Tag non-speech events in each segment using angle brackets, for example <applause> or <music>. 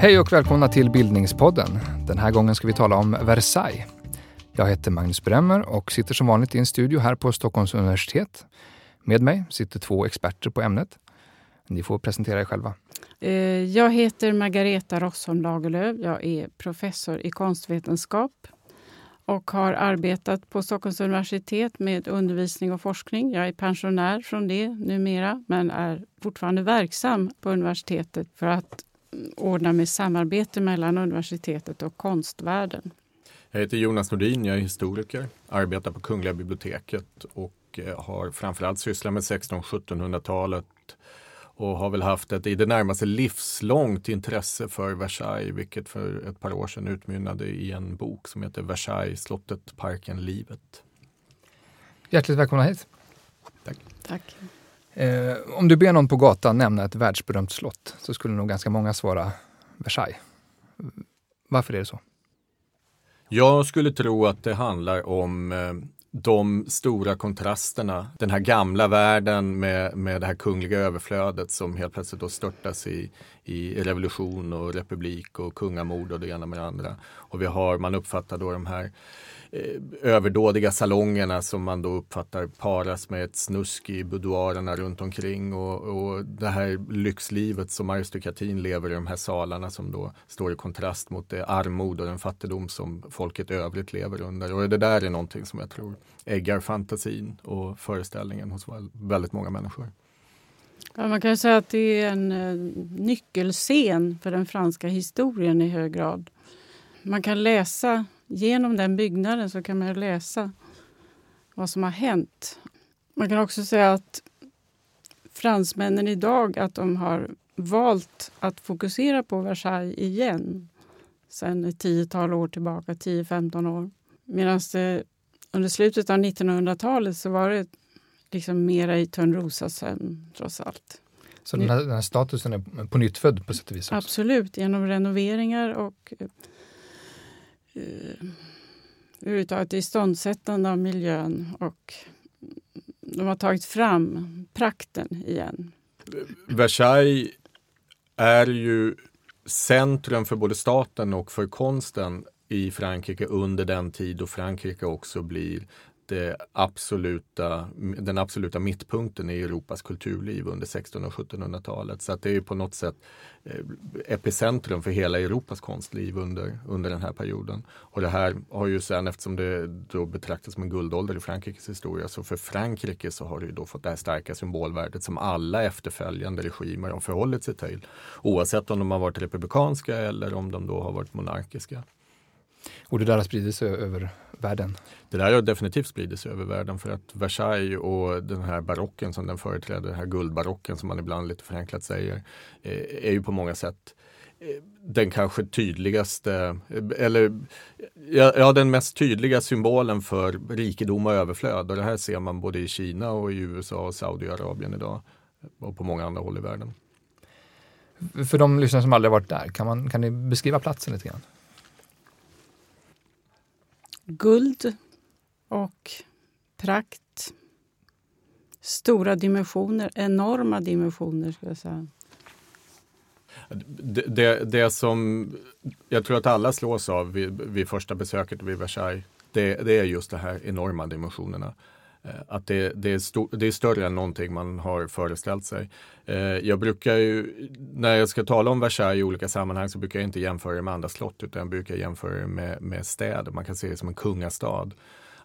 Hej och välkomna till Bildningspodden. Den här gången ska vi tala om Versailles. Jag heter Magnus Bremmer och sitter som vanligt i en studio här på Stockholms universitet. Med mig sitter två experter på ämnet. Ni får presentera er själva. Eh, jag heter Margareta Rossholm Lagerlöf. Jag är professor i konstvetenskap och har arbetat på Stockholms universitet med undervisning och forskning. Jag är pensionär från det numera, men är fortfarande verksam på universitetet för att ordna med samarbete mellan universitetet och konstvärlden. Jag heter Jonas Nordin, jag är historiker, arbetar på Kungliga biblioteket och eh, har framförallt sysslat med 1600-1700-talet har väl haft ett i det närmaste livslångt intresse för Versailles, vilket för ett par år sedan utmynnade i en bok som heter Versailles, slottet, parken, livet. Hjärtligt välkomna hit. Tack. Tack. Eh, om du ber någon på gatan nämna ett världsberömt slott så skulle nog ganska många svara Versailles. Varför är det så? Jag skulle tro att det handlar om eh, de stora kontrasterna. Den här gamla världen med, med det här kungliga överflödet som helt plötsligt då störtas i, i revolution och republik och kungamord och det ena med det andra. Och vi har, man uppfattar då de här eh, Eh, överdådiga salongerna som man då uppfattar paras med ett snusk i boudoirerna runt omkring och, och det här lyxlivet som aristokratin lever i de här salarna som då står i kontrast mot det armod och den fattigdom som folket övrigt lever under. Och det där är någonting som jag tror äggar fantasin och föreställningen hos väldigt många människor. Ja, man kan säga att det är en eh, nyckelscen för den franska historien i hög grad. Man kan läsa genom den byggnaden så kan man läsa vad som har hänt. Man kan också säga att fransmännen idag att de har valt att fokusera på Versailles igen sen ett tiotal år tillbaka, 10-15 år. Medan det under slutet av 1900-talet så var det liksom mera i Törnrosasömn trots allt. Så den här, den här, statusen är på nytt född på sätt och vis? Också. Absolut, genom renoveringar och eh, överhuvudtaget iståndsättande av miljön och de har tagit fram prakten igen. Versailles är ju centrum för både staten och för konsten i Frankrike under den tid då Frankrike också blir det absoluta, den absoluta mittpunkten i Europas kulturliv under 1600 och 1700-talet. Så att det är på något sätt eh, epicentrum för hela Europas konstliv under, under den här perioden. Och det här har ju sen, eftersom det då betraktas som en guldålder i Frankrikes historia, så för Frankrike så har det ju då fått det här starka symbolvärdet som alla efterföljande regimer har förhållit sig till. Oavsett om de har varit republikanska eller om de då har varit monarkiska. Och det där har spridit sig över världen? Det där har definitivt spridit sig över världen för att Versailles och den här barocken som den företräder, den här guldbarocken som man ibland lite förenklat säger, eh, är ju på många sätt eh, den kanske tydligaste, eh, eller ja, den mest tydliga symbolen för rikedom och överflöd. Och det här ser man både i Kina och i USA och Saudiarabien idag och på många andra håll i världen. För de lyssnare som aldrig varit där, kan, man, kan ni beskriva platsen lite grann? Guld och prakt. Stora dimensioner, enorma dimensioner skulle jag säga. Det, det, det, som jag tror att alla slås av vid, vid första besöket vid Versailles, det, det, är just de här enorma dimensionerna. Eh, att det, det, är stor, det är större än någonting man har föreställt sig. Eh, jag brukar ju, när jag ska tala om Versailles i olika sammanhang så brukar jag inte jämföra det med andra slott utan jag brukar jämföra det med, med städer. Man kan se det som en kungastad.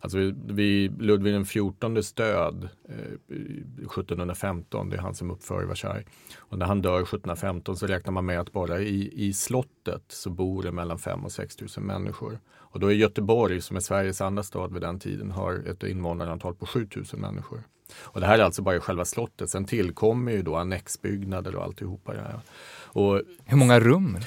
Alltså vid Ludvig XIVs död eh, 1715, det är han som uppför Versailles. Och när han dör 1715 så räknar man med att bara i, i slottet så bor det mellan 5 och 6 000 människor. Och då är Göteborg, som är Sveriges andra stad vid den tiden, har ett invånarantal på 7 000 människor. Och det här är alltså bara själva slottet. Sen tillkommer ju då annexbyggnader och alltihopa det här. Och, Hur många rum?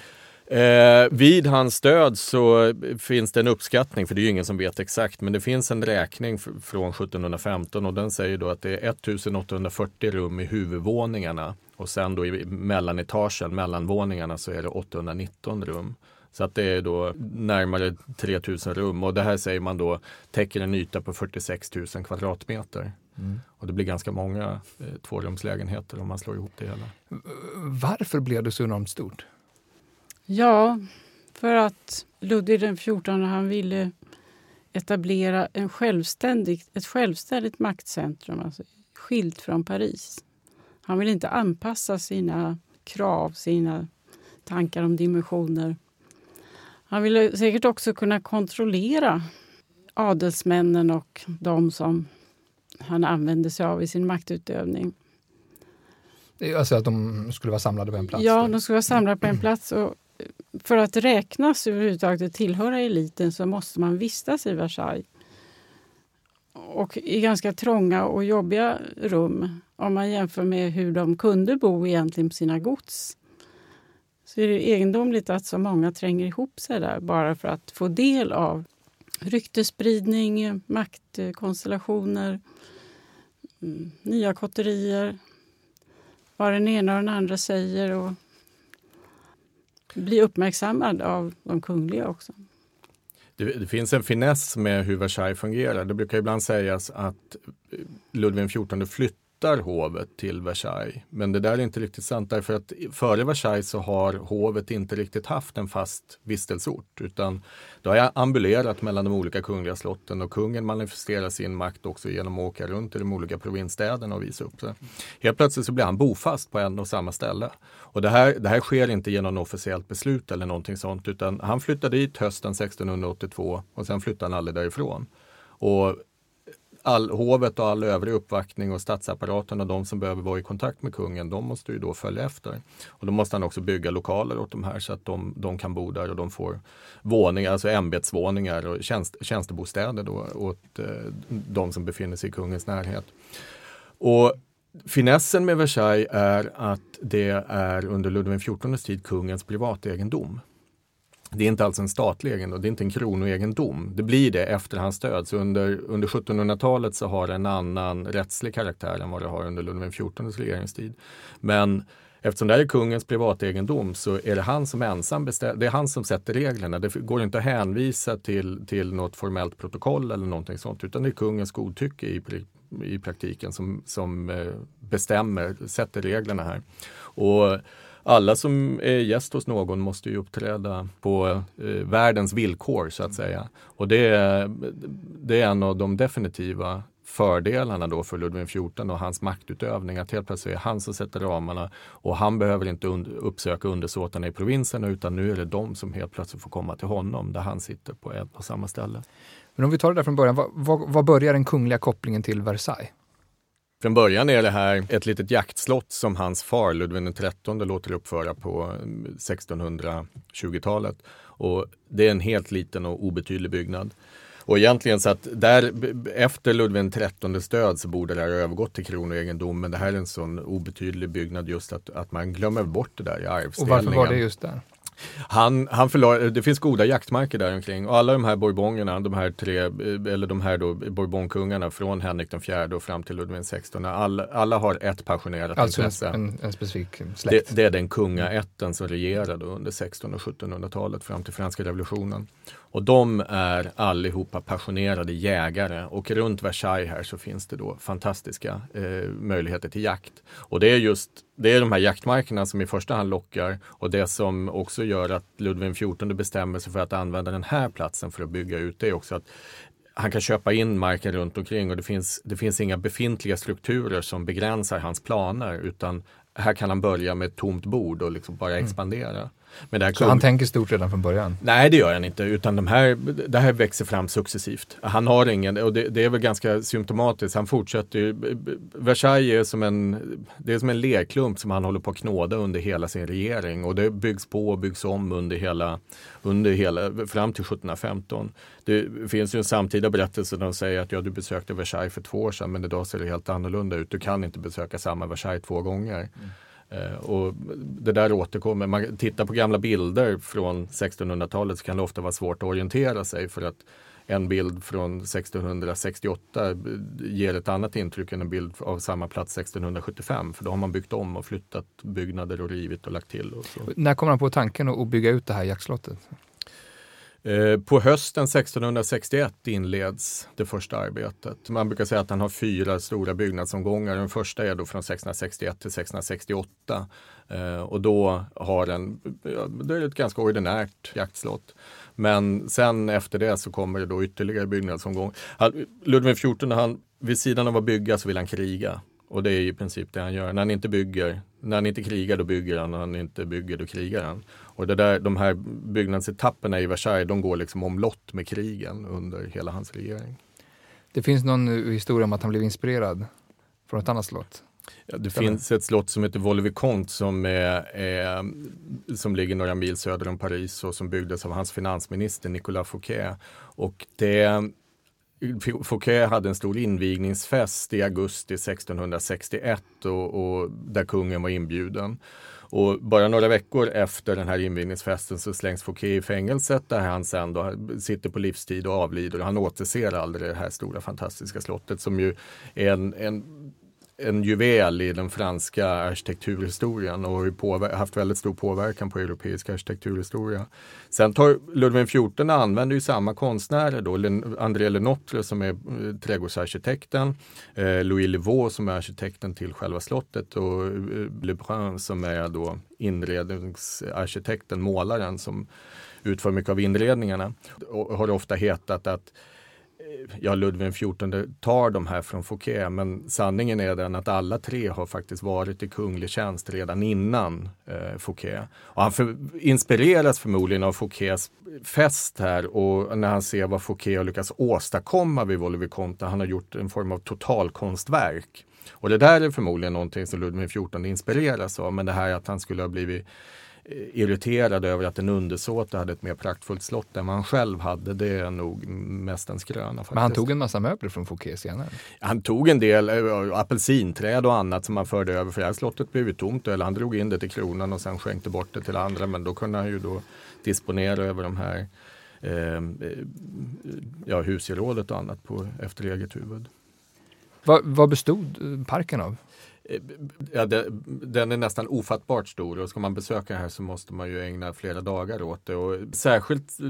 Eh, vid hans död så finns det en uppskattning, för det är ju ingen som vet exakt, men det finns en räkning från 1715 och den säger då att det är 1840 rum i huvudvåningarna och sen då i mellanetagen, mellanvåningarna, så är det 819 rum. Så att det är då närmare 3000 rum och det här säger man då täcker en yta på 46 000 kvadratmeter. Mm. Och det blir ganska många eh, tvårumslägenheter om man slår ihop det hela. Varför blev det så enormt stort? Ja, för att Ludvig XIV han ville etablera en självständig, ett självständigt maktcentrum, alltså skilt från Paris. Han vill inte anpassa sina krav, sina tankar om dimensioner. Han ville säkert också kunna kontrollera adelsmännen och de som han använde sig av i sin maktutövning. Alltså att de skulle vara samlade på en plats? Ja, de skulle vara samlade på en plats. Och för att räknas överhuvudtaget och tillhöra eliten så måste man vistas i Versailles. Och i ganska trånga och jobbiga rum. Om man jämför med hur de kunde bo egentligen på sina gods. Så är det egendomligt att så många tränger ihop sig där bara för att få del av ryktespridning, maktkonstellationer, mm, nya kotterier, vad den ena och den andra säger och bli uppmärksammad av de kungliga också. Det, det, finns en finess med hur Versailles fungerar. Det brukar ibland sägas att Ludvig XIV flyttade flyttar hovet till Versailles. Men det där är inte riktigt sant därför att före Versailles så har hovet inte riktigt haft en fast vistelseort utan det har ambulerat mellan de olika kungliga slotten och kungen manifesterar sin makt också genom att åka runt i de olika provinsstäderna och visa upp sig. Helt plötsligt så blir han bofast på en och samma ställe. Och det här, det här sker inte genom officiellt beslut eller någonting sånt utan han flyttade dit hösten 1682 och sen flyttar han aldrig därifrån. Och all, hovet och all övrig uppvaktning och statsapparaten och de som behöver vara i kontakt med kungen, de måste ju då följa efter. Och då måste han också bygga lokaler åt de här så att de, de kan bo där och de får våningar, alltså ämbetsvåningar och tjänst, tjänstebostäder då åt eh, de som befinner sig i kungens närhet. Och Finessen med Versailles är att det är under Ludvig XIVs tid kungens privategendom. Det är inte alls en statlig egendom, det är inte en kronoegendom. Det blir det efter hans död. Så under, under 1700-talet så har det en annan rättslig karaktär än vad det har under Ludvig XIVs regeringstid. Men eftersom det här är kungens privategendom så är det han som ensam bestämmer, det är han som sätter reglerna. Det går inte att hänvisa till, till något formellt protokoll eller någonting sånt utan det är kungens godtycke i, i praktiken som, som eh, bestämmer, sätter reglerna här. Och alla som är gäst hos någon måste ju uppträda på eh, världens villkor så att säga. Och det är, det är en av de definitiva fördelarna då för Ludvig XIV och hans maktutövning. Att helt plötsligt är han som sätter ramarna och han behöver inte und uppsöka undersåtarna i provinserna utan nu är det de som helt plötsligt får komma till honom där han sitter på ett och samma ställe. Men om vi tar det där från början, vad, vad, vad börjar den kungliga kopplingen till Versailles? Från början är det här ett litet jaktslott som hans far Ludvig XIII låter uppföra på 1620-talet. Och det är en helt liten och obetydlig byggnad. Och egentligen så att där, efter Ludvig XIIIs död så borde det här övergått till kronoegendom. Men det här är en sån obetydlig byggnad just att, att man glömmer bort det där i arvsdelningen. Och varför var det just där? Han, han förlor, det finns goda jaktmarker där omkring och alla de här Bourbongerna, de här tre, eller de här då Bourbonkungarna från Henrik den fjärde och fram till Ludvig XVI, alla, alla har ett passionerat alltså intresse. En, en specifik släkt? Det, det är den kungaätten som regerade under 1600 och 1700-talet fram till franska revolutionen. Och de är allihopa passionerade jägare och runt Versailles här så finns det då fantastiska eh, möjligheter till jakt. Och det är just det är de här jaktmarkerna som i första hand lockar och det som också gör att Ludvig XIV bestämmer sig för att använda den här platsen för att bygga ut det är också att han kan köpa in marken runt omkring och det finns, det finns inga befintliga strukturer som begränsar hans planer utan här kan han börja med ett tomt bord och liksom bara mm. expandera. Mm. Men det så han tänker stort redan från början? Nej, det gör han inte, utan de här, det här växer fram successivt. Han har ingen, och det, det är väl ganska symptomatiskt, han fortsätter ju, Versailles är som en, det är som en lerklump som han håller på att knåda under hela sin regering och det byggs på och byggs om under hela, under hela fram till 1715. Det finns ju en samtida berättelse där de säger att ja, du besökte Versailles för två år sedan men idag ser det helt annorlunda ut. Du kan inte besöka samma Versailles två gånger. Mm. Eh, och det där återkommer. Man tittar på gamla bilder från 1600-talet så kan det ofta vara svårt att orientera sig för att en bild från 1668 ger ett annat intryck än en bild av samma plats 1675. För då har man byggt om och flyttat byggnader och rivit och lagt till. Och så. När kom han på tanken att bygga ut det här jaktslottet? Eh, på hösten 1661 inleds det första arbetet. Man brukar säga att han har fyra stora byggnadsomgångar. Den första är då från 1661 till 1668. Eh, och då har den, det är ett ganska ordinärt jaktslott. Men sen efter det så kommer det då ytterligare byggnadsomgång. Ludvig XIV, han, vid sidan av att bygga så vill han kriga. Och det är i princip det han gör. När han inte bygger, när han inte krigar då bygger han, när han inte bygger då krigar han. Och det där, de här byggnadsetapperna i Versailles, de går liksom omlott med krigen under hela hans regering. Det finns någon historia om att han blev inspirerad från ett annat slott? Ja, det Stämmer. finns ett slott som heter Vaux-le-Vicomte som, är, är, som ligger några mil söder om Paris och som byggdes av hans finansminister Nicolas Fouquet. Och det Fouquet hade en stor invigningsfest i augusti 1661 och, och där kungen var inbjuden. Och bara några veckor efter den här invigningsfesten så slängs Fouquet i fängelset där han sen då sitter på livstid och avlider. Han återser aldrig det här stora fantastiska slottet som ju är en, en en juvel i den franska arkitekturhistorien och har haft väldigt stor påverkan på europeisk arkitekturhistoria. Sen tar Ludvig XIV använder ju samma konstnärer då, André Lenotre som är eh, trädgårdsarkitekten, eh, Louis Levaux som är arkitekten till själva slottet och eh, Lebrun som är då inredningsarkitekten, målaren som utför mycket av inredningarna. Och har ofta hetat att ja, Ludvig XIV tar de här från Fouquet, men sanningen är den att alla tre har faktiskt varit i kunglig tjänst redan innan eh, Fouquet. Och han för, inspireras förmodligen av Fouquets fest här och när han ser vad Fouquet har lyckats åstadkomma vid Vaux-le-Vicomte. Han har gjort en form av totalkonstverk. Och det där är förmodligen någonting som Ludvig XIV inspireras av, men det här att han skulle ha blivit irriterad över att en undersåte hade ett mer praktfullt slott än vad han själv hade. Det är nog mest en skröna. Faktiskt. Men han tog en massa möbler från Fouquet senare? Han tog en del äh, apelsinträd och annat som han förde över för det här slottet blev ju tomt. Eller han drog in det till kronan och sen skänkte bort det till andra. Men då kunde han ju då disponera över de här eh, ja, husgerådet och annat på, efter eget huvud. Vad, vad bestod parken av? Eh, ja, det, den är nästan ofattbart stor och ska man besöka här så måste man ju ägna flera dagar åt det. Och särskilt eh,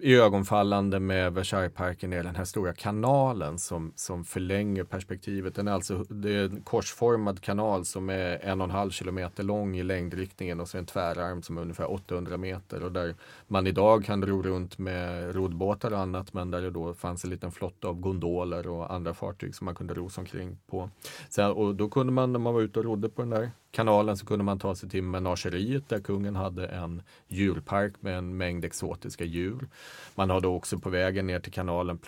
i ögonfallande med Versaillesparken är den här stora kanalen som, som förlänger perspektivet. Den är alltså, det är en korsformad kanal som är en och en halv kilometer lång i längdriktningen och så en tvärarm som är ungefär 800 meter och där man idag kan ro runt med roddbåtar och annat men där det då fanns en liten flotta av gondoler och andra fartyg som man kunde ro omkring på. Sen, och då kunde man när man var ute och rodde på den där kanalen så kunde man ta sig till menageriet där kungen hade en djurpark med en mängd exotiska djur. Man hade också på vägen ner till kanalen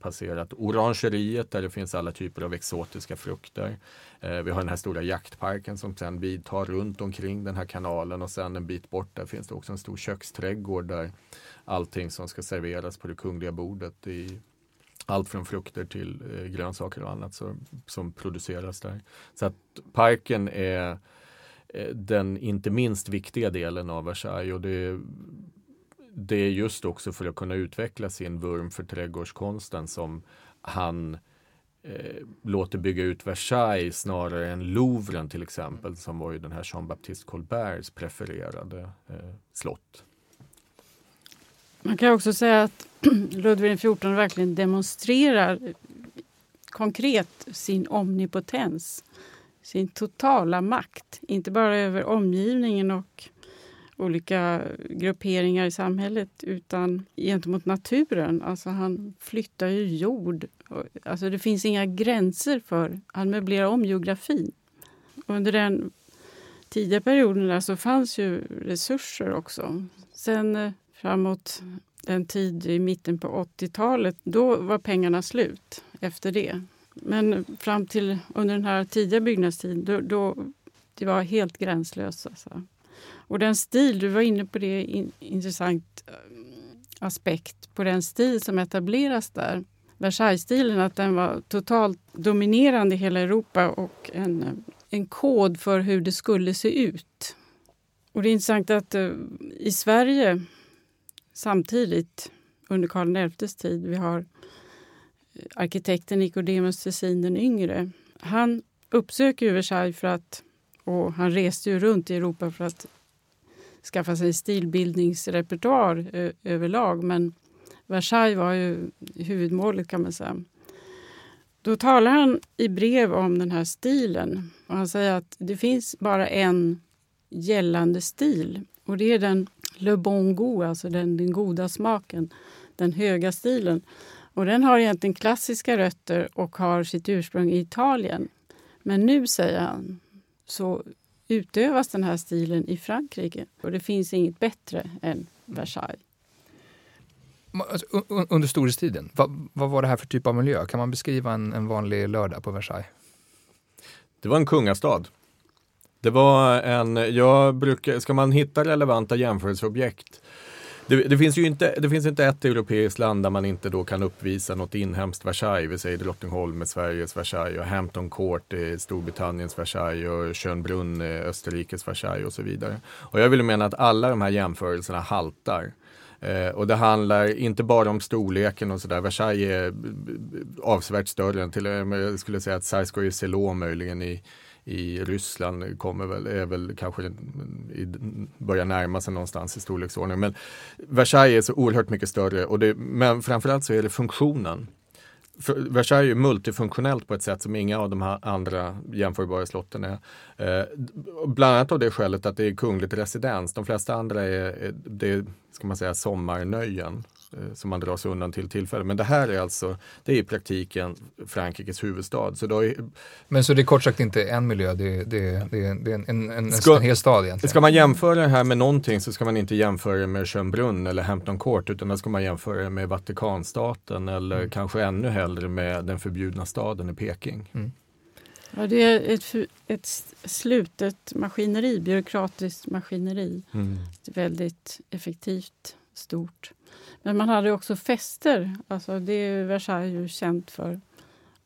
passerat orangeriet där det finns alla typer av exotiska frukter. Eh, vi har den här stora jaktparken som sen vidtar runt omkring den här kanalen och sen en bit bort där finns det också en stor köksträdgård där allting som ska serveras på det kungliga bordet i allt från frukter till eh, grönsaker och annat så, som produceras där. Så att parken är eh, den inte minst viktiga delen av Versailles och det, det är just också för att kunna utveckla sin vurm för trädgårdskonsten som han eh, låter bygga ut Versailles snarare än Louvren till exempel som var ju den här Jean-Baptiste Colberts prefererade eh, slott. Man kan också säga att <clears throat> Ludvig XIV verkligen demonstrerar konkret sin omnipotens, sin totala makt. Inte bara över omgivningen och olika grupperingar i samhället utan gentemot naturen. Alltså han flyttar ju jord. Alltså det finns inga gränser för... Han möblerar om geografin. Under den tidiga perioden där så fanns ju resurser också. Sen eh, framåt en tid i mitten på 80-talet, då var pengarna slut efter det. Men fram till under den här tidiga byggnadstiden, då, då det var helt gränslöst. Alltså. Och den stil, du var inne på det, in, intressant eh, aspekt på den stil som etableras där. Versailles-stilen, att den var totalt dominerande i hela Europa och en, eh, en kod för hur det skulle se ut. Och det är intressant att uh, i Sverige samtidigt under Karl XIs tid. Vi har eh, arkitekten Nicodemus Tessin den yngre. Han uppsöker Versailles för att, och han reste ju runt i Europa för att skaffa sig stilbildningsrepertoar eh, överlag. Men Versailles var ju huvudmålet kan man säga. Då talar han i brev om den här stilen. Och han säger att det finns bara en gällande stil och det är den le bon goût, alltså den, den goda smaken, den höga stilen. Och den har egentligen klassiska rötter och har sitt ursprung i Italien. Men nu, säger han, så utövas den här stilen i Frankrike och det finns inget bättre än Versailles. Alltså, under storhetstiden, vad, vad, var det här för typ av miljö? Kan man beskriva en, en vanlig lördag på Versailles? Det var en kungastad. Det var en, jag brukar, ska man hitta relevanta jämförelseobjekt det, det, finns ju inte, det finns inte ett europeiskt land där man inte då kan uppvisa något inhemskt Versailles. Vi säger Drottningholm är Sveriges Versailles och Hampton Court är Storbritanniens Versailles och Schönbrunn är Österrikes Versailles och så vidare. Och jag vill mena att alla de här jämförelserna haltar. Eh, och det handlar inte bara om storleken och sådär. Versailles är eh, avsevärt större än till eh, jag skulle säga att Sarskoje Selo möjligen i, i Ryssland kommer väl, är väl kanske i, börjar närma sig någonstans i storleksordning. Men Versailles är så oerhört mycket större och det, men framförallt så är det funktionen. För Versailles är multifunktionellt på ett sätt som inga av de här andra jämförbara slotten är. Eh, bland annat av det skälet att det är kungligt residens. De flesta andra är, är det ska man säga, sommarnöjen. Eh, som man drar sig undan till tillfälle. Men det här är alltså, det är i praktiken Frankrikes huvudstad. Så är, Men så det är kort sagt inte en miljö, det är, det är, det är, det är en, en, ska, en hel stad egentligen? Ska man jämföra det här med någonting så ska man inte jämföra det med Schönbrunn eller Hampton Court utan då ska man jämföra det med Vatikanstaten eller mm. kanske ännu hellre med den förbjudna staden i Peking. Mm. Ja, det är ett, ett slutet maskineri, byråkratiskt maskineri. Mm. Väldigt effektivt, stort. Men man hade också fester. Alltså det är Versailles ju känt för.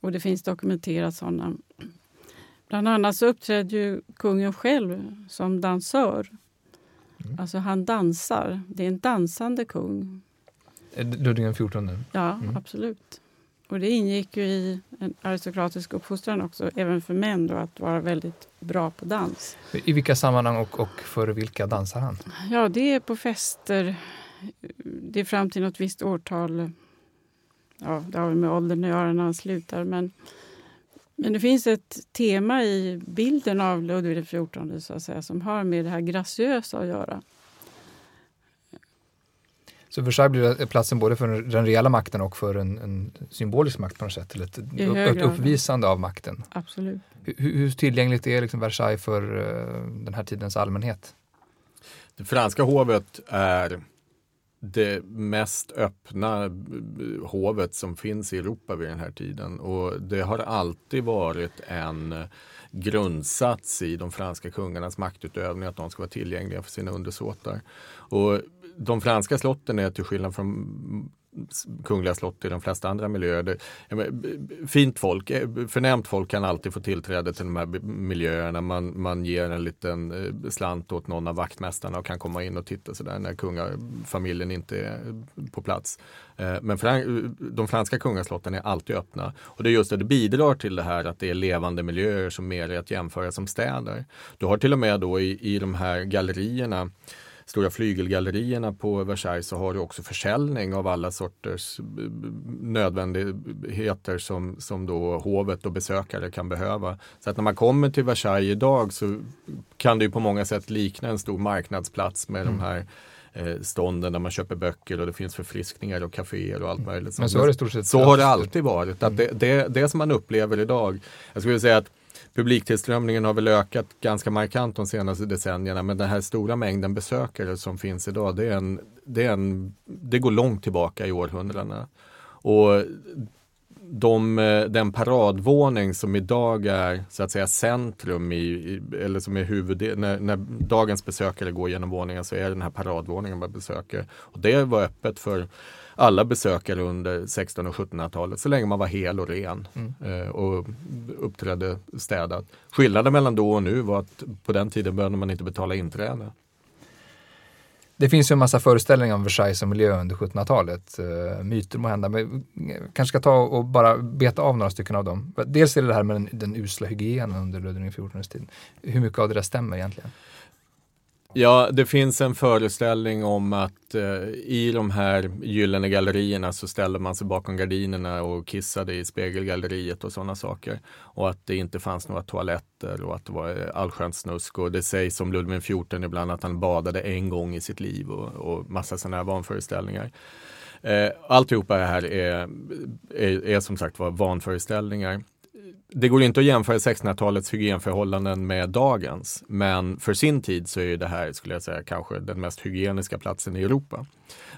Och det finns dokumenterat sådana. Bland annat så uppträdde ju kungen själv som dansör. Mm. Alltså han dansar. Det är en dansande kung. Ludvig XIV? Ja, mm. absolut. Och det ingick ju i en aristokratisk uppfostran också, även för män, då, att vara väldigt bra på dans. I vilka sammanhang och, och för vilka dansar han? Ja, det är på fester det är fram till något visst årtal. Ja, det har med åldern att göra när han slutar. Men, men det finns ett tema i bilden av Ludvig XIV så att säga, som har med det här graciösa att göra. Så Versailles blir platsen både för den reella makten och för en, en symbolisk makt på något sätt? Eller ett, ett uppvisande av makten? Absolut. Hur, hur tillgängligt är liksom Versailles för uh, den här tidens allmänhet? Det franska hovet är det mest öppna eh, eh, hovet som finns i Europa vid den här tiden. Och det har alltid varit en eh, grundsats i de franska kungarnas maktutövning att de ska vara tillgängliga för sina undersåtar. Och de franska slotten är till skillnad från kungliga slott i de flesta andra miljöer. Det, fint folk, eh, förnämt folk kan alltid få tillträde till de här miljöerna. Man, man ger en liten eh, slant åt någon av vaktmästarna och kan komma in och titta sådär när kungafamiljen inte är eh, på plats. Men men de franska kungaslotten är alltid öppna. Och det är just det, det bidrar till det här att det är levande miljöer som mer är att jämföra som städer. Du har till och med då i, i de här gallerierna stora flygelgallerierna på Versailles så har du också försäljning av alla sorters nödvändigheter som, som då hovet och besökare kan behöva. Så att när man kommer till Versailles idag så kan det ju på många sätt likna en stor marknadsplats med mm. de här eh, stånden där man köper böcker och det finns förfriskningar och kaféer och allt möjligt. Men så har det, så har det alltid varit. Att det, det, det som man upplever idag, jag skulle säga att Publiktillströmningen har väl ökat ganska markant de senaste decennierna men den här stora mängden besökare som finns idag det, är en, det, är en, det går långt tillbaka i århundradena. Och de, eh, den paradvåning som idag är så att säga centrum i, eller som är huvuddel, när, när, dagens besökare går genom våningen så är den här paradvåningen man besöker. Och det var öppet för alla besökare under 16 och 1700-talet så länge man var hel och ren mm. eh, och uppträdde städat. Skillnaden mellan då och nu var att på den tiden behövde man inte betala inträde. Det finns ju en massa föreställningar om Versailles som miljö under 1700-talet. Uh, eh, myter må hända, men eh, kanske ska ta och bara beta av några stycken av dem. Dels är det det här med den, den usla hygienen under Ludvig XIVs tid. Hur mycket av det där stämmer egentligen? Ja, det finns en föreställning om att eh, i de här gyllene gallerierna så ställde man sig bakom gardinerna och kissade i spegelgalleriet och sådana saker. Och att det inte fanns några toaletter och att det var allskönt allsköns snusk. Och det sägs om Ludvig XIV ibland att han badade en gång i sitt liv och, och massa sådana här vanföreställningar. Eh, alltihopa det här är, är, är som sagt var vanföreställningar det går inte att jämföra 1600-talets hygienförhållanden med dagens. Men för sin tid så är det här, skulle jag säga, kanske den mest hygieniska platsen i Europa.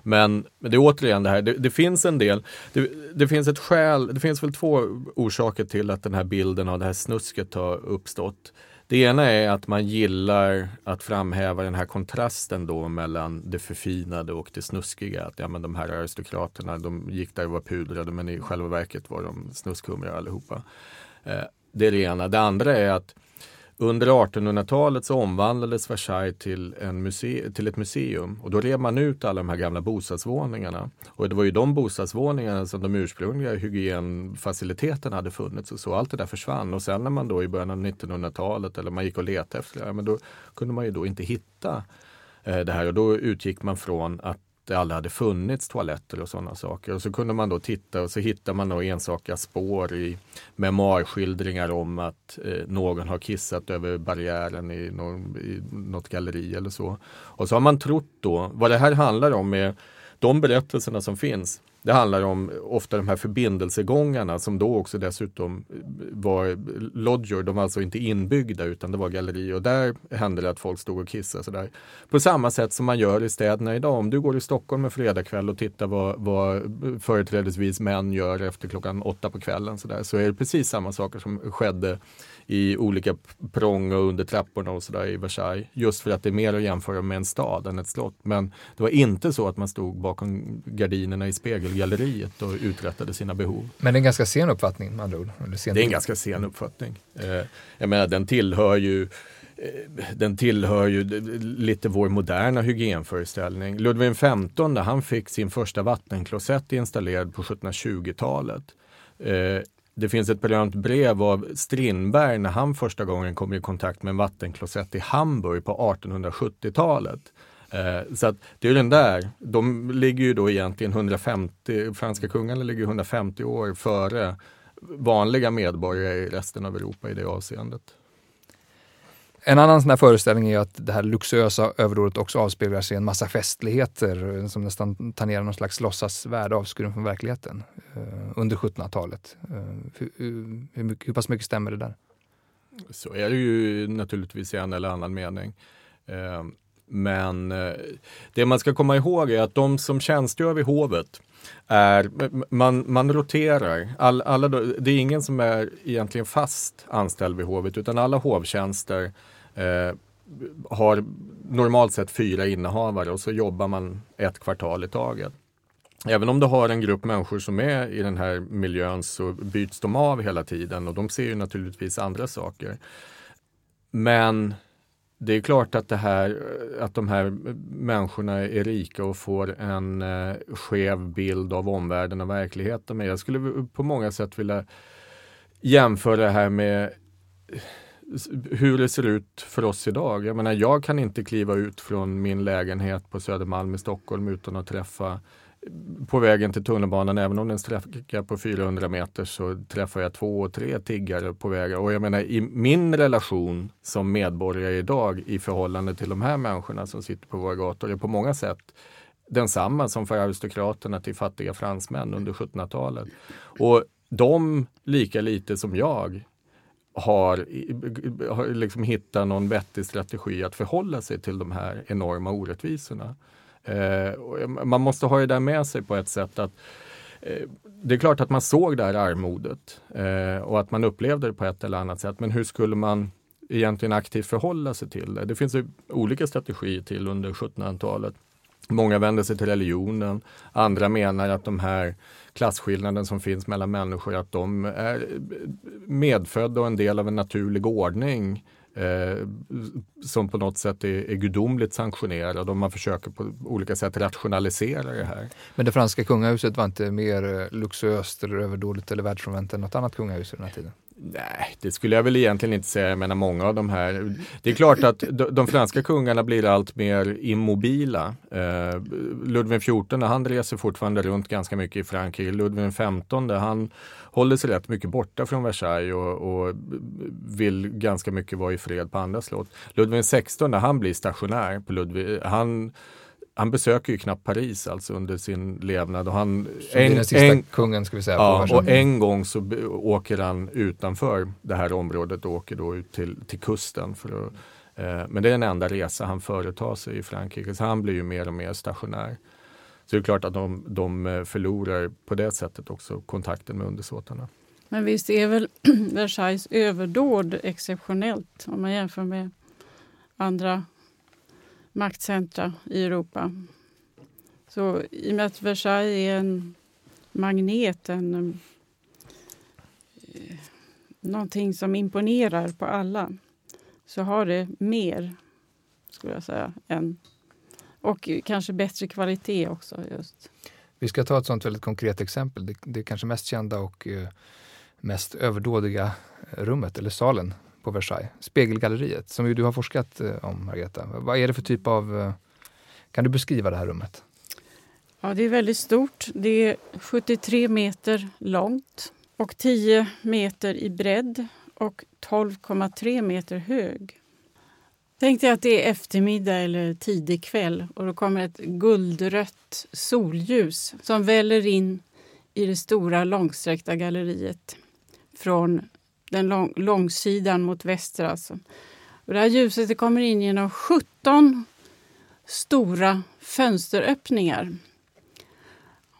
Men det är återigen det här, det, det finns en del, det, det, finns ett skäl, det finns väl två orsaker till att den här bilden av det här snusket har uppstått. Det ena är att man gillar att framhäva den här kontrasten då mellan det förfinade och det snuskiga. Att ja, men de här aristokraterna, de gick där och var pudrade men i själva verket var de snuskhumrar allihopa. Eh, det är det ena. Det andra är att under 1800-talet så omvandlades Versailles till, en muse till ett museum och då rev man ut alla de här gamla bostadsvåningarna. Och det var ju de bostadsvåningarna som de ursprungliga hygienfaciliteterna hade funnits och så. Allt det där försvann och sen när man då i början av 1900-talet eller man gick och letade efter det, men då kunde man ju då inte hitta eh, det här och då utgick man från att det aldrig hade funnits toaletter och sådana saker. Och så kunde man då titta och så hittar man då ensaka spår i memoarskildringar om att eh, någon har kissat över barriären i, någon, i något galleri eller så. Och så har man trott då, vad det här handlar om är de berättelserna som finns det handlar om ofta de här förbindelsegångarna som då också dessutom var lodger, de var alltså inte inbyggda utan det var gallerier och där hände det att folk stod och kissade. Sådär. På samma sätt som man gör i städerna idag. Om du går i Stockholm en fredagkväll och tittar vad, vad företrädesvis män gör efter klockan åtta på kvällen sådär, så är det precis samma saker som skedde i olika prång och under trapporna och sådär i Versailles. Just för att det är mer att jämföra med en stad än ett slott. Men det var inte så att man stod bakom gardinerna i spegelgalleriet och uträttade sina behov. Men det är en ganska sen uppfattning med andra ord? det är en ganska sen uppfattning. Eh, jag menar den tillhör ju eh, den tillhör ju lite vår moderna hygienföreställning. Ludvig XV han fick sin första vattenklosett installerad på 1720-talet. Det finns ett berömt brev av Strindberg när han första gången kom i kontakt med en vattenklosett i Hamburg på 1870-talet. Eh, så att det är den där, de ligger ju då egentligen 150, franska kungarna ligger 150 år före vanliga medborgare i resten av Europa i det avseendet. En annan sån här föreställning är att det här luxuösa överordet också avspeglar sig i en massa festligheter som nästan tangerar någon slags låtsasvärld avskuren från verkligheten eh, under 1700-talet. Eh, hur, hur, mycket, hur pass mycket stämmer det där? Så är det ju naturligtvis i en eller annan mening. Eh, men eh, det man ska komma ihåg är att de som tjänstgör vid hovet är, man, man roterar. All, alla, det är ingen som är egentligen fast anställd vid hovet utan alla hovtjänster eh, har normalt sett fyra innehavare och så jobbar man ett kvartal i taget. Även om du har en grupp människor som är i den här miljön så byts de av hela tiden och de ser ju naturligtvis andra saker. Men det är klart att, det här, att de här människorna är rika och får en eh, skev bild av omvärlden och verkligheten. Men jag skulle på många sätt vilja jämföra det här med hur det ser ut för oss idag. Jag menar, jag kan inte kliva ut från min lägenhet på Södermalm i Stockholm utan att träffa på vägen till tunnelbanan, även om den sträcker på 400 meter, så träffar jag två och tre tiggare på vägen. Och jag menar i min relation som medborgare idag i förhållande till de här människorna som sitter på våra gator är på många sätt densamma som för aristokraterna till fattiga fransmän under 1700-talet. Och de, lika lite som jag, har, har liksom hittat någon vettig strategi att förhålla sig till de här enorma orättvisorna. Eh, man måste ha det där med sig på ett sätt att eh, det är klart att man såg det här armodet eh, och att man upplevde det på ett eller annat sätt. Men hur skulle man egentligen aktivt förhålla sig till det? Det finns ju olika strategier till under 1700-talet. Många vänder sig till religionen. Andra menar att de här klasskillnaden som finns mellan människor, att de är medfödda och en del av en naturlig ordning eh, som på något sätt är, är gudomligt sanktionerad och man försöker på olika sätt rationalisera det här. Men det franska kungahuset var inte mer eh, luxuöst eller överdådigt eller världsfrånvänt än något annat kungahus i den här tiden? Nej, det skulle jag väl egentligen inte säga. Jag menar många av de här. Det är klart att de, franska kungarna blir allt mer immobila. Eh, Ludvig XIV, han reser fortfarande runt ganska mycket i Frankrike. Ludvig XV, han håller sig rätt mycket borta från Versailles och, och vill ganska mycket vara i fred på andra slott. Ludvig XVI, han blir stationär på Ludvig, han han besöker ju knappt Paris alltså under sin levnad. Och han, en, den sista en, kungen ska vi säga. Ja, och en gång så åker han utanför det här området och åker då ut till, till kusten. För att, eh, men det är den enda resa han företar sig i Frankrike. Så han blir ju mer och mer stationär. Så det är klart att de, de eh, förlorar på det sättet också kontakten med undersåtarna. Men visst är väl <clears throat> Versailles överdåd exceptionellt om man jämför med andra maktcentra i Europa. Så i och med att Versailles är en magnet, en, eh, någonting som imponerar på alla så har det mer, skulle jag säga, än, och kanske bättre kvalitet också. just. Vi ska ta ett sånt väldigt konkret exempel. Det, det kanske mest kända och eh, mest överdådiga rummet, eller salen, på Versailles, Spegelgalleriet, som ju du har forskat eh, om, Margareta. Vad är det för typ av... Eh, kan du beskriva det här rummet? Ja, det är väldigt stort. Det är 73 meter långt och 10 meter i bredd och 12,3 meter hög. Tänk dig att det är eftermiddag eller tidig kväll och då kommer ett guldrött solljus som väller in i det stora långsträckta galleriet från den lång, långsidan mot väster. Alltså. Och det här ljuset det kommer in genom 17 stora fönsteröppningar.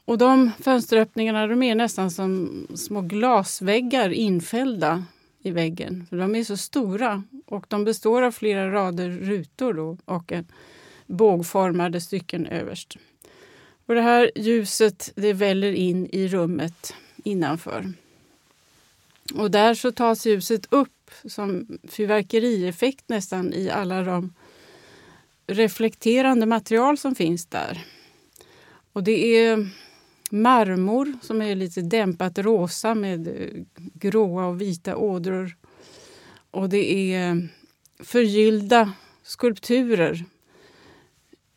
Och de fönsteröppningarna de är nästan som små glasväggar infällda i väggen. För De är så stora och de består av flera rader rutor då, och en bågformade stycken överst. Och det här ljuset det väller in i rummet innanför. Och där så tas ljuset upp som fyrverkerieffekt nästan i alla de reflekterande material som finns där. Och det är marmor som är lite dämpat rosa med eh, gråa och vita ådror. Och det är förgyllda skulpturer.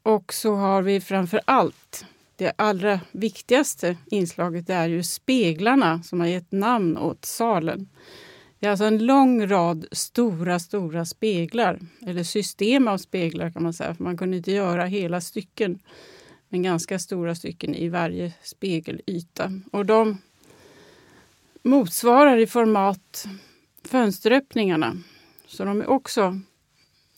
Och så har vi framför allt det allra viktigaste inslaget är ju speglarna som har gett namn åt salen. Det är alltså en lång rad stora, stora speglar, eller system av speglar kan man säga, för man kunde inte göra hela stycken, men ganska stora stycken i varje spegelyta. Och de motsvarar i format fönsteröppningarna. Så de är också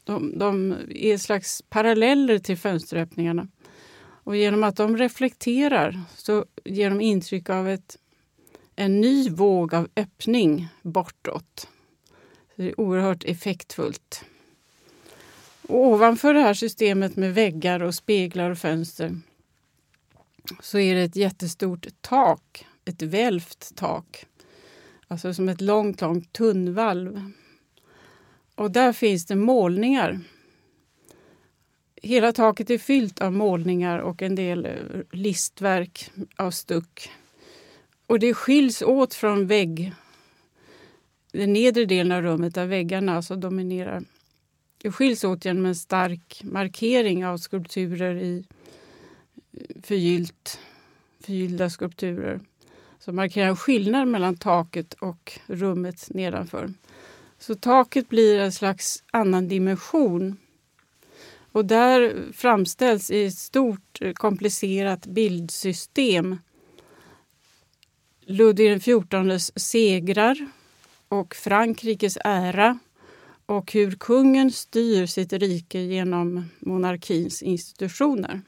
de, de är slags paralleller till fönsteröppningarna. Och genom att de reflekterar så ger de intryck av ett, en ny våg av öppning bortåt. Så det är oerhört effektfullt. Och ovanför det här systemet med väggar och speglar och fönster så är det ett jättestort tak, ett välvt tak. Alltså som ett långt, långt tunnvalv. Och där finns det målningar hela taket är fyllt av målningar och en del eh, listverk av stuck. Och det skiljs åt från vägg, den nedre delen av rummet där väggarna alltså dominerar. Det skiljs åt genom en stark markering av skulpturer i eh, förgyllt, förgyllda skulpturer som markerar en skillnad mellan taket och rummet nedanför. Så taket blir en slags annan dimension och där framställs i ett stort eh, komplicerat bildsystem Ludvig XIVs segrar och Frankrikes ära och hur kungen styr sitt rike genom monarkins institutioner.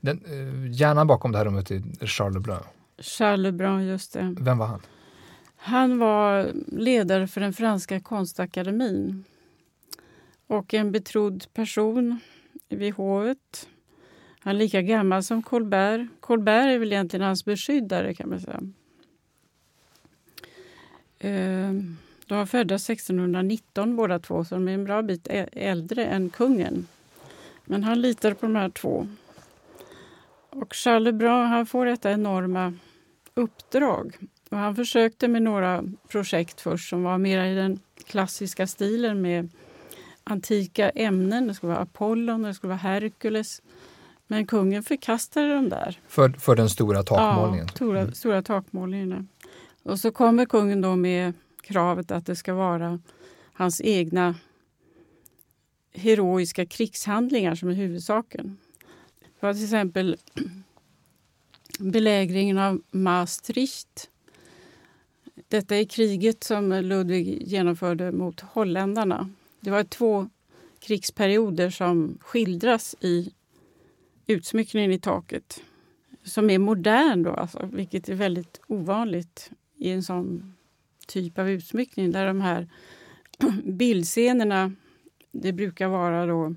Den, eh, hjärnan bakom det här rummet är Charles Lebrun. Charles Lebrun, just det. Vem var han? Han var ledare för den franska konstakademin och en betrodd person vid hovet. Han är lika gammal som Colbert. Colbert är väl egentligen hans beskyddare kan man säga. Ehm, de var födda 1619 båda två, så de är en bra bit äldre än kungen. Men han litar på de här två. Och Charles Lebrun han får detta enorma uppdrag. Och han försökte med några projekt först som var mer i den klassiska stilen med antika ämnen. Det skulle vara Apollon, det skulle vara Herkules. Men kungen förkastade dem där. För, för den stora takmålningen? Ja, stora, mm. stora takmålningen. Och så kommer kungen då med kravet att det ska vara hans egna heroiska krigshandlingar som är huvudsaken. Det var till exempel <clears throat> belägringen av Maastricht. Detta är kriget som Ludvig genomförde mot holländarna. Det var två krigsperioder som skildras i utsmyckningen i taket. Som är modern, då, alltså, vilket är väldigt ovanligt i en sån typ av utsmyckning där de här <clears throat> bildscenerna, det brukar vara då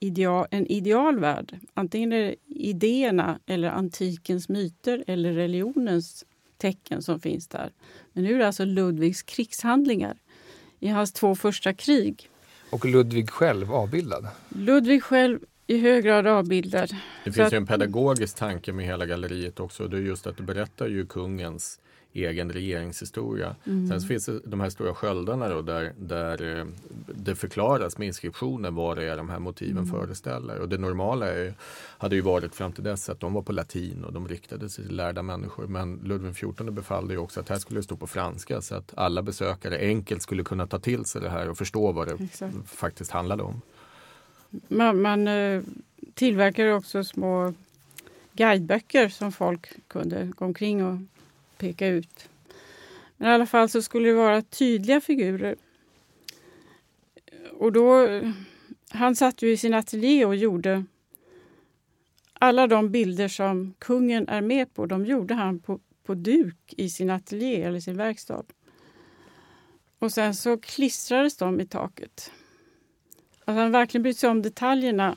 ideal, en idealvärld. Antingen är det idéerna eller antikens myter eller religionens tecken som finns där. Men nu är det alltså Ludvigs krigshandlingar i hans två första krig. Och Ludvig själv avbildad? Ludvig själv i hög grad avbildad. Det finns ju en pedagogisk tanke med hela galleriet också. Det är just att det berättar ju kungens egen regeringshistoria. Mm. Sen finns det de här stora sköldarna då, där, där eh, det förklaras med inskriptioner vad det är de här motiven mm. föreställer. Och det normala är, hade ju varit fram till dess att de var på latin och de riktade sig till lärda människor. Men Ludvig XIV befallde ju också att här skulle det stå på franska så att alla besökare enkelt skulle kunna ta till sig det här och förstå vad det Exakt. faktiskt handlade om. Man, man eh, tillverkar också små guideböcker som folk kunde gå omkring och peka ut. Men i alla fall så skulle det vara tydliga figurer. Och då, han satt ju i sin ateljé och gjorde alla de bilder som kungen är med på, de gjorde han på, på duk i sin ateljé eller sin verkstad. Och sen så klistrades de i taket. Alltså han verkligen brytt sig om detaljerna.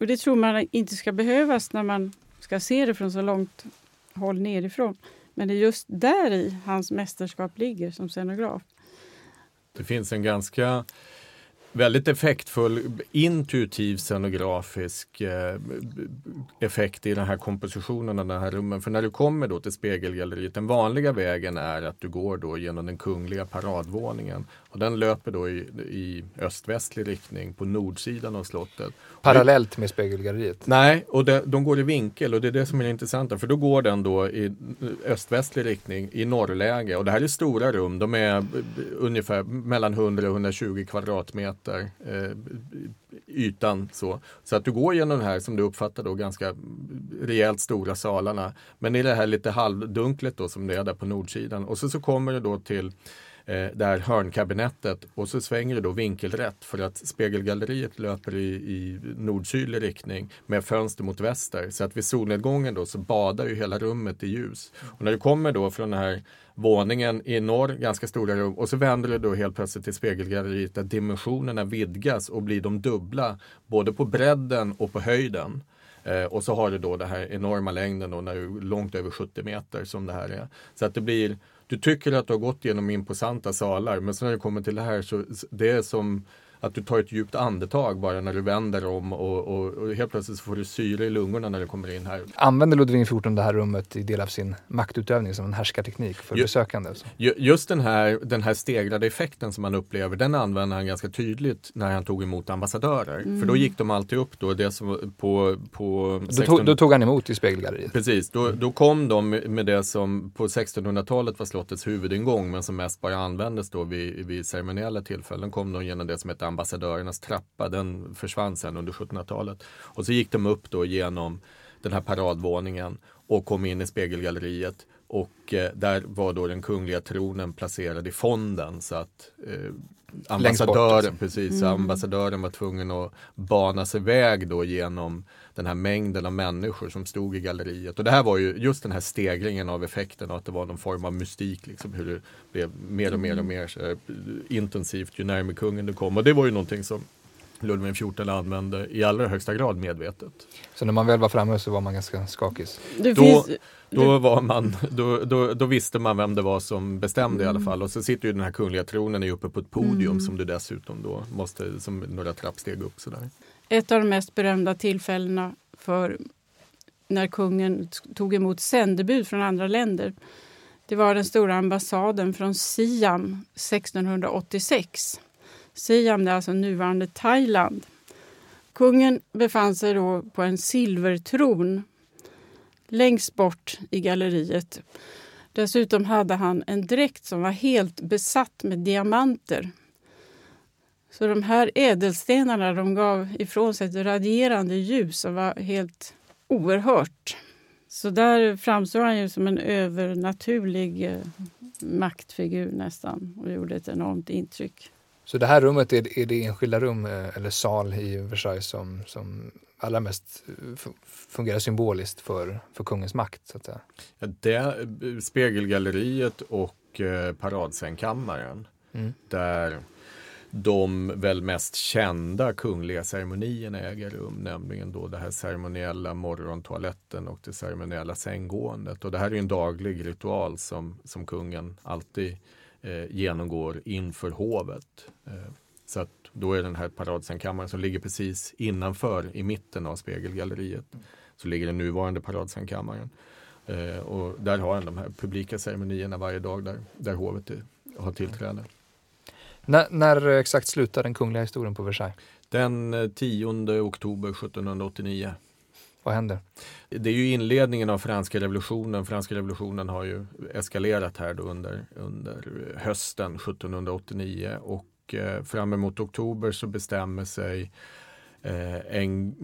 Och det tror man inte ska behövas när man ska se det från så långt håll nerifrån. Men det är just där i hans mästerskap ligger som scenograf. Det finns en ganska väldigt effektfull intuitiv scenografisk eh, effekt i den här kompositionen av den här rummen. För när du kommer då till spegelgalleriet, den vanliga vägen är att du går då genom den kungliga paradvåningen. Och den löper då i, i öst-västlig riktning på nordsidan av slottet. Parallellt med spegelgalleriet? Nej, och det, de går i vinkel och det är det som är det intressanta. För då går den då i öst-västlig riktning i norrläge. Och det här är stora rum, de är ungefär mellan 100 och 120 kvadratmeter meter eh, ytan. Så. så att du går genom den här som du uppfattar då ganska rejält stora salarna. Men i det här lite halvdunklet då som det är där på nordsidan. Och så, så kommer du då till eh, det här hörnkabinettet och så svänger det då vinkelrätt för att spegelgalleriet löper i, i nordsydlig riktning med fönster mot väster. Så att vid solnedgången då så badar ju hela rummet i ljus. Och när du kommer då från den här våningen i norr, ganska stora rum och så vänder du då helt plötsligt till spegelgalleriet där dimensionerna vidgas och blir de dubbla både på bredden och på höjden. Eh, och så har du då den här enorma längden då när du långt över 70 meter som det här är. Så att det blir, du tycker att du har gått genom imposanta salar men så när du kommer till det här så det är som att du tar ett djupt andetag bara när du vänder om och, och, och helt plötsligt får du syre i lungorna när du kommer in här. Använder Ludvig XIV det här rummet i del av sin maktutövning som en härskarteknik för just, besökande? Alltså? Just den här, den här stegrade effekten som man upplever, den använde han ganska tydligt när han tog emot ambassadörer. Mm. För då gick de alltid upp då, det som på, på då, 16... tog, då tog han emot i spegelgalleriet? Precis, då, då kom de med det som på 1600-talet var slottets huvudingång men som mest bara användes då vid, vid ceremoniella tillfällen. kom de genom det som hette ambassadörernas trappa. Den försvann sen under 1700-talet. Och så gick de upp då genom den här paradvåningen och kom in i spegelgalleriet. Och eh, där var då den kungliga tronen placerad i fonden så att eh, ambassadören, alltså. precis, mm. ambassadören var tvungen att bana sig väg då genom den här mängden av människor som stod i galleriet. Och det här var ju just den här stegringen av effekten och att det var någon form av mystik, liksom, hur det blev mer och mer och mer så, intensivt ju närmare kungen du kom. Och det var ju någonting som Ludvig XIV använde i allra högsta grad medvetet. Så när man väl var framme så var man ganska skakig? Det Då- finns, Då, var man, då, då, då visste man vem det var som bestämde i alla Mm. fall. Och så sitter ju den här kungliga tronen uppe på ett podium Mm. som du dessutom då måste, som några trappsteg upp sådär ett av de mest berömda tillfällena för när kungen tog emot sändebud från andra länder. Det var den stora ambassaden från Siam 1686. Siam det är alltså nuvarande Thailand. Kungen befann sig då på en silvertron längst bort i galleriet. Dessutom hade han en dräkt som var helt besatt med diamanter. Så de här ädelstenarna de gav ifrån sig ett radierande ljus som var helt oerhört. Så där framstår han ju som en övernaturlig eh, maktfigur nästan och gjorde ett enormt intryck. Så det här rummet är, är det enskilda rum eh, eller sal i Versailles som, som allra mest eh, fu- fungerar symboliskt för, för kungens makt? Så att säga. Ja, Det, spegelgalleriet och eh, paradsängkammaren Mm. där de väl mest kända kungliga ceremonierna äger rum, nämligen då det här ceremoniella morgontoaletten och det ceremoniella sänggåendet. Och det här är en daglig ritual som, som kungen alltid eh, genomgår inför hovet. Eh, så att då är den här paradsängkammaren som ligger precis innanför i mitten av spegelgalleriet. Så ligger den nuvarande paradsängkammaren. Eh, och där har han de här publika ceremonierna varje dag där, där hovet är, har tillträde. När, när exakt slutar den kungliga historien på Versailles? Den eh, 10 oktober 1789. Vad händer? Det är ju inledningen av franska revolutionen. Franska revolutionen har ju eskalerat här under, under hösten 1789 och eh, fram emot oktober så bestämmer sig eh, en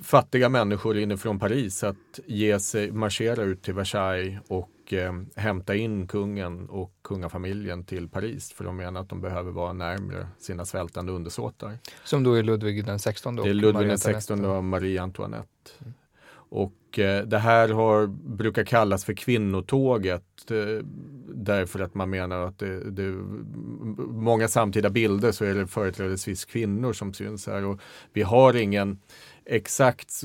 fattiga människor inifrån Paris att ge sig, marschera ut till Versailles och eh, hämta in kungen och kungafamiljen till Paris för de menar att de behöver vara närmre sina svältande undersåtar. Som då är Ludvig den 16 Det och är Ludvig den Antoinette. 16 och Marie Antoinette. Och eh, det här har, brukar kallas för kvinnotåget eh, därför att man menar att det, det många samtida bilder så är det företrädesvis kvinnor som syns här och vi har ingen exakt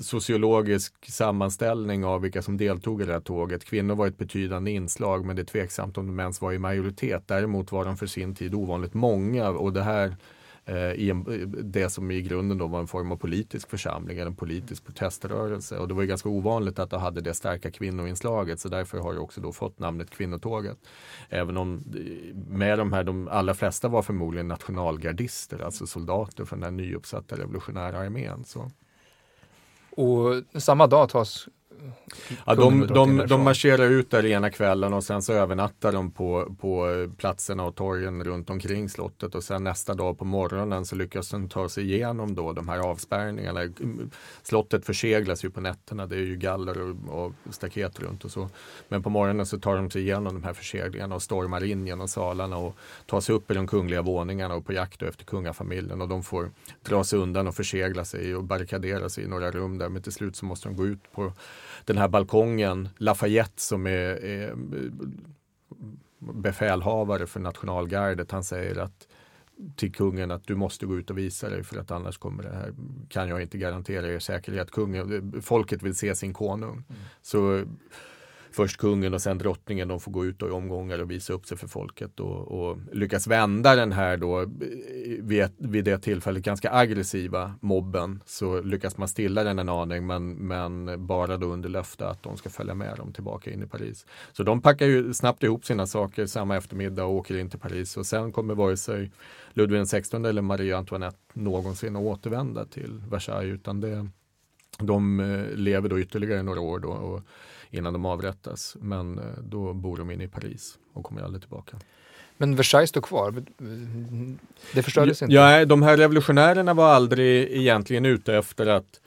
sociologisk sammanställning av vilka som deltog i det här tåget. Kvinnor var ett betydande inslag men det är tveksamt om de ens var i majoritet. Däremot var de för sin tid ovanligt många och det här Eh, i en, det som i grunden då var en form av politisk församling eller en politisk proteströrelse. Och det var ju ganska ovanligt att det hade det starka kvinnoinslaget så därför har det också då fått namnet Kvinnotåget. Även om eh, med de här, de allra flesta var förmodligen nationalgardister, alltså soldater från den nyuppsatta revolutionära armén. Så. Och samma dag tas Ja, de, de, de marscherar ut där ena kvällen och sen så övernattar de på, på platserna och torgen runt omkring slottet och sen nästa dag på morgonen så lyckas de ta sig igenom då de här avspärrningarna. Slottet förseglas ju på nätterna, det är ju galler och, och staket runt och så. Men på morgonen så tar de sig igenom de här förseglingarna och stormar in genom salarna och tar sig upp i de kungliga våningarna och på jakt efter kungafamiljen och de får dra sig undan och försegla sig och barrikadera sig i några rum där men till slut så måste de gå ut på den här balkongen, Lafayette som är, är befälhavare för nationalgardet, han säger att till kungen att du måste gå ut och visa dig för att annars kommer det här, kan jag inte garantera er säkerhet. Kungen, folket vill se sin konung. Så först kungen och sen drottningen, de får gå ut i omgångar och visa upp sig för folket och, och lyckas vända den här då eh, vid, ett- vid det tillfället ganska aggressiva mobben så lyckas man stilla den en aning men, men bara då under löfte att de ska följa med dem tillbaka in i Paris. Så de packar ju snabbt ihop sina saker samma eftermiddag och åker in till Paris och sen kommer vare sig Ludvig XVI eller Marie Antoinette någonsin att återvända till Versailles utan det, de eh, lever då ytterligare några år då och, innan de avrättas. Men eh, då bor de inne i Paris och kommer aldrig tillbaka. Men Versailles står kvar. Det förstördes inte. Ja, de här revolutionärerna var aldrig egentligen ute efter att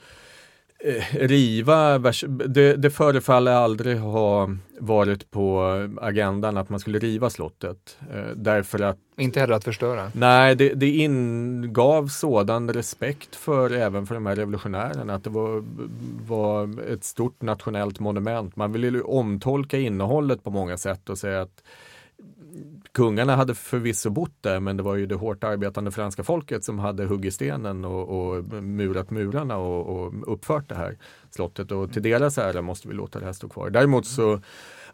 riva, Vers- det, det förefaller aldrig ha varit på agendan att man skulle riva slottet. Eh, därför att Inte heller att förstöra. Nej, det, det ingav sådan respekt för även för de här revolutionärerna att det var, var ett stort nationellt monument. Man ville ju omtolka innehållet på många sätt och säga att kungarna hade förvisso bott där men det var ju det hårt arbetande franska folket som hade huggit stenen och, och murat murarna och, och, uppfört det här slottet och till deras ära måste vi låta det här stå kvar. Däremot så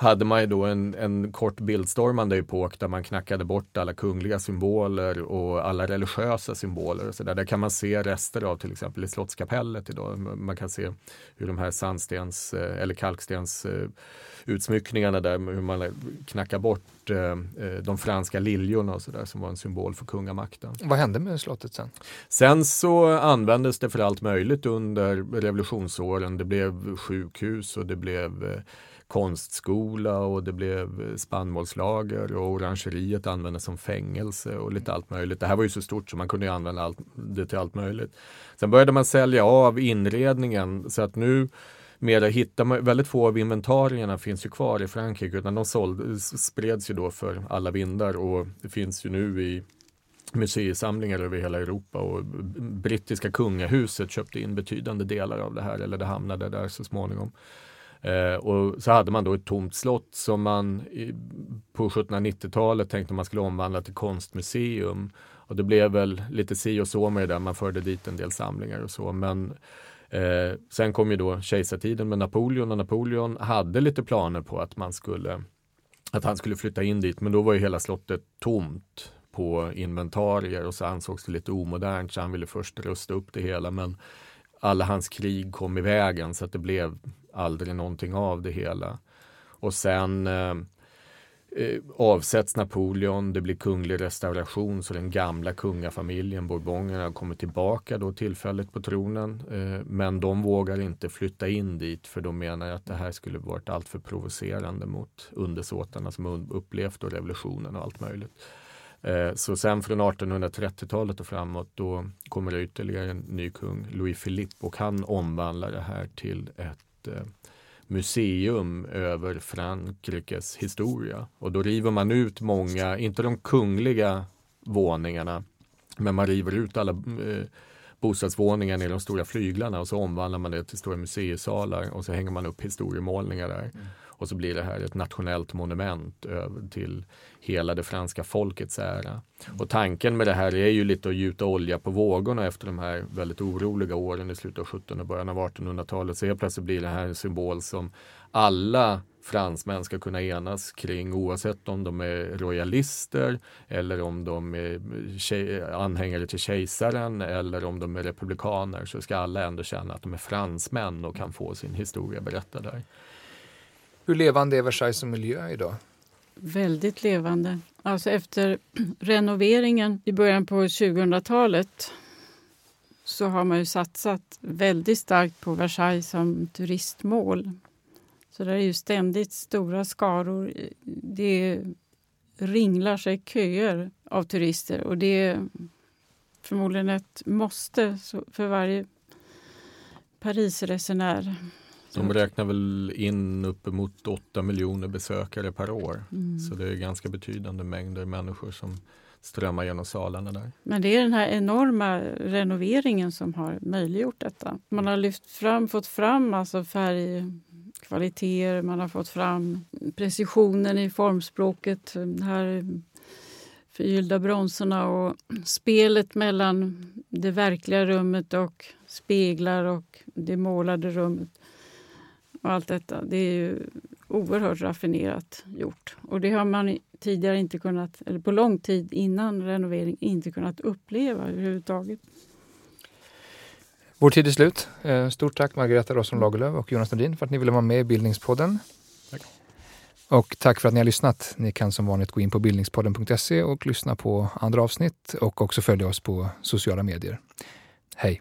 hade man ju då en, en kort bildstormande epok där man knackade bort alla kungliga symboler och alla religiösa symboler. Och så där. där kan man se rester av till exempel i Slottskapellet idag. Man kan se hur de här sandstens eh, eller kalkstens eh, utsmyckningarna där, hur man knackar bort eh, de franska liljorna och så där som var en symbol för kungamakten. Vad hände med slottet sen? Sen så användes det för allt möjligt under revolutionsåren. Det blev sjukhus och det blev konstskola och det blev eh, spannmålslager och orangeriet användes som fängelse och lite allt möjligt. Det här var ju så stort så man kunde använda allt, det till allt möjligt. Sen började man sälja av inredningen så att nu mera hittar man, väldigt få av inventarierna finns ju kvar i Frankrike utan de såld, spreds ju då för alla vindar och det finns ju nu i museisamlingar över hela Europa och brittiska kungahuset köpte in betydande delar av det här eller det hamnade där så småningom. Eh, och så hade man då ett tomt slott som man i, på 1790-talet tänkte man skulle omvandla till konstmuseum. Och det blev väl lite si och så med det där, man förde dit en del samlingar och så. Men eh, sen kom ju då kejsartiden med Napoleon och Napoleon hade lite planer på att man skulle att han skulle flytta in dit, men då var ju hela slottet tomt på inventarier och så ansågs det lite omodernt så han ville först rusta upp det hela men alla hans krig kom i vägen så att det blev aldrig någonting av det hela. Och sen eh, eh, avsätts Napoleon, det blir kunglig restauration så den gamla kungafamiljen, bourbonerna, kommer tillbaka då tillfälligt på tronen. Eh, men de vågar inte flytta in dit för de menar att det här skulle varit alltför provocerande mot undersåtarna som upplevt då revolutionen och allt möjligt. Eh, så sen från 1830-talet och framåt då kommer det ytterligare en ny kung, Louis Philippe, och han omvandlar det här till ett Eh, museum över Frankrikes historia. Och då river man ut många, inte de kungliga våningarna, men man river ut alla eh, bostadsvåningarna i de stora flyglarna och så omvandlar man det till stora museisalar och så hänger man upp historiemålningar där. Mm. Och så blir det här ett nationellt monument till hela det franska folkets ära. Och tanken med det här är ju lite att gjuta olja på vågorna efter de här väldigt oroliga åren i slutet av 1700 och början av 1800-talet. Så helt plötsligt blir det här en symbol som alla fransmän ska kunna enas kring oavsett om de är royalister eller om de är anhängare till kejsaren eller om de är republikaner så ska alla ändå känna att de är fransmän och kan få sin historia berättad där. Hur levande är Versailles som miljö idag? Väldigt levande. Alltså efter <clears throat> renoveringen i början på 2000-talet så har man ju satsat väldigt starkt på Versailles som turistmål. Så det är ju ständigt stora skaror. Det ringlar sig köer av turister och det är förmodligen ett måste för varje Parisresenär. De räknar väl in uppemot 8 miljoner besökare per år. Mm. Så det är ganska betydande mängder människor som strömmar genom salarna där. Men det är den här enorma renoveringen som har möjliggjort detta. Man har lyft fram, fått fram alltså färgkvaliteter, man har fått fram precisionen i formspråket. De här förgyllda bronserna och spelet mellan det verkliga rummet och speglar och det målade rummet och allt detta. Det är ju oerhört raffinerat gjort. Och det har man tidigare inte kunnat, eller på lång tid innan renovering, inte kunnat uppleva överhuvudtaget. Vår tid är slut. Eh, stort tack Margareta Rosson Lagerlöf och Jonas Nordin för att ni ville vara med i Bildningspodden. Tack. Och tack för att ni har lyssnat. Ni kan som vanligt gå in på bildningspodden.se och lyssna på andra avsnitt och också följa oss på sociala medier. Hej!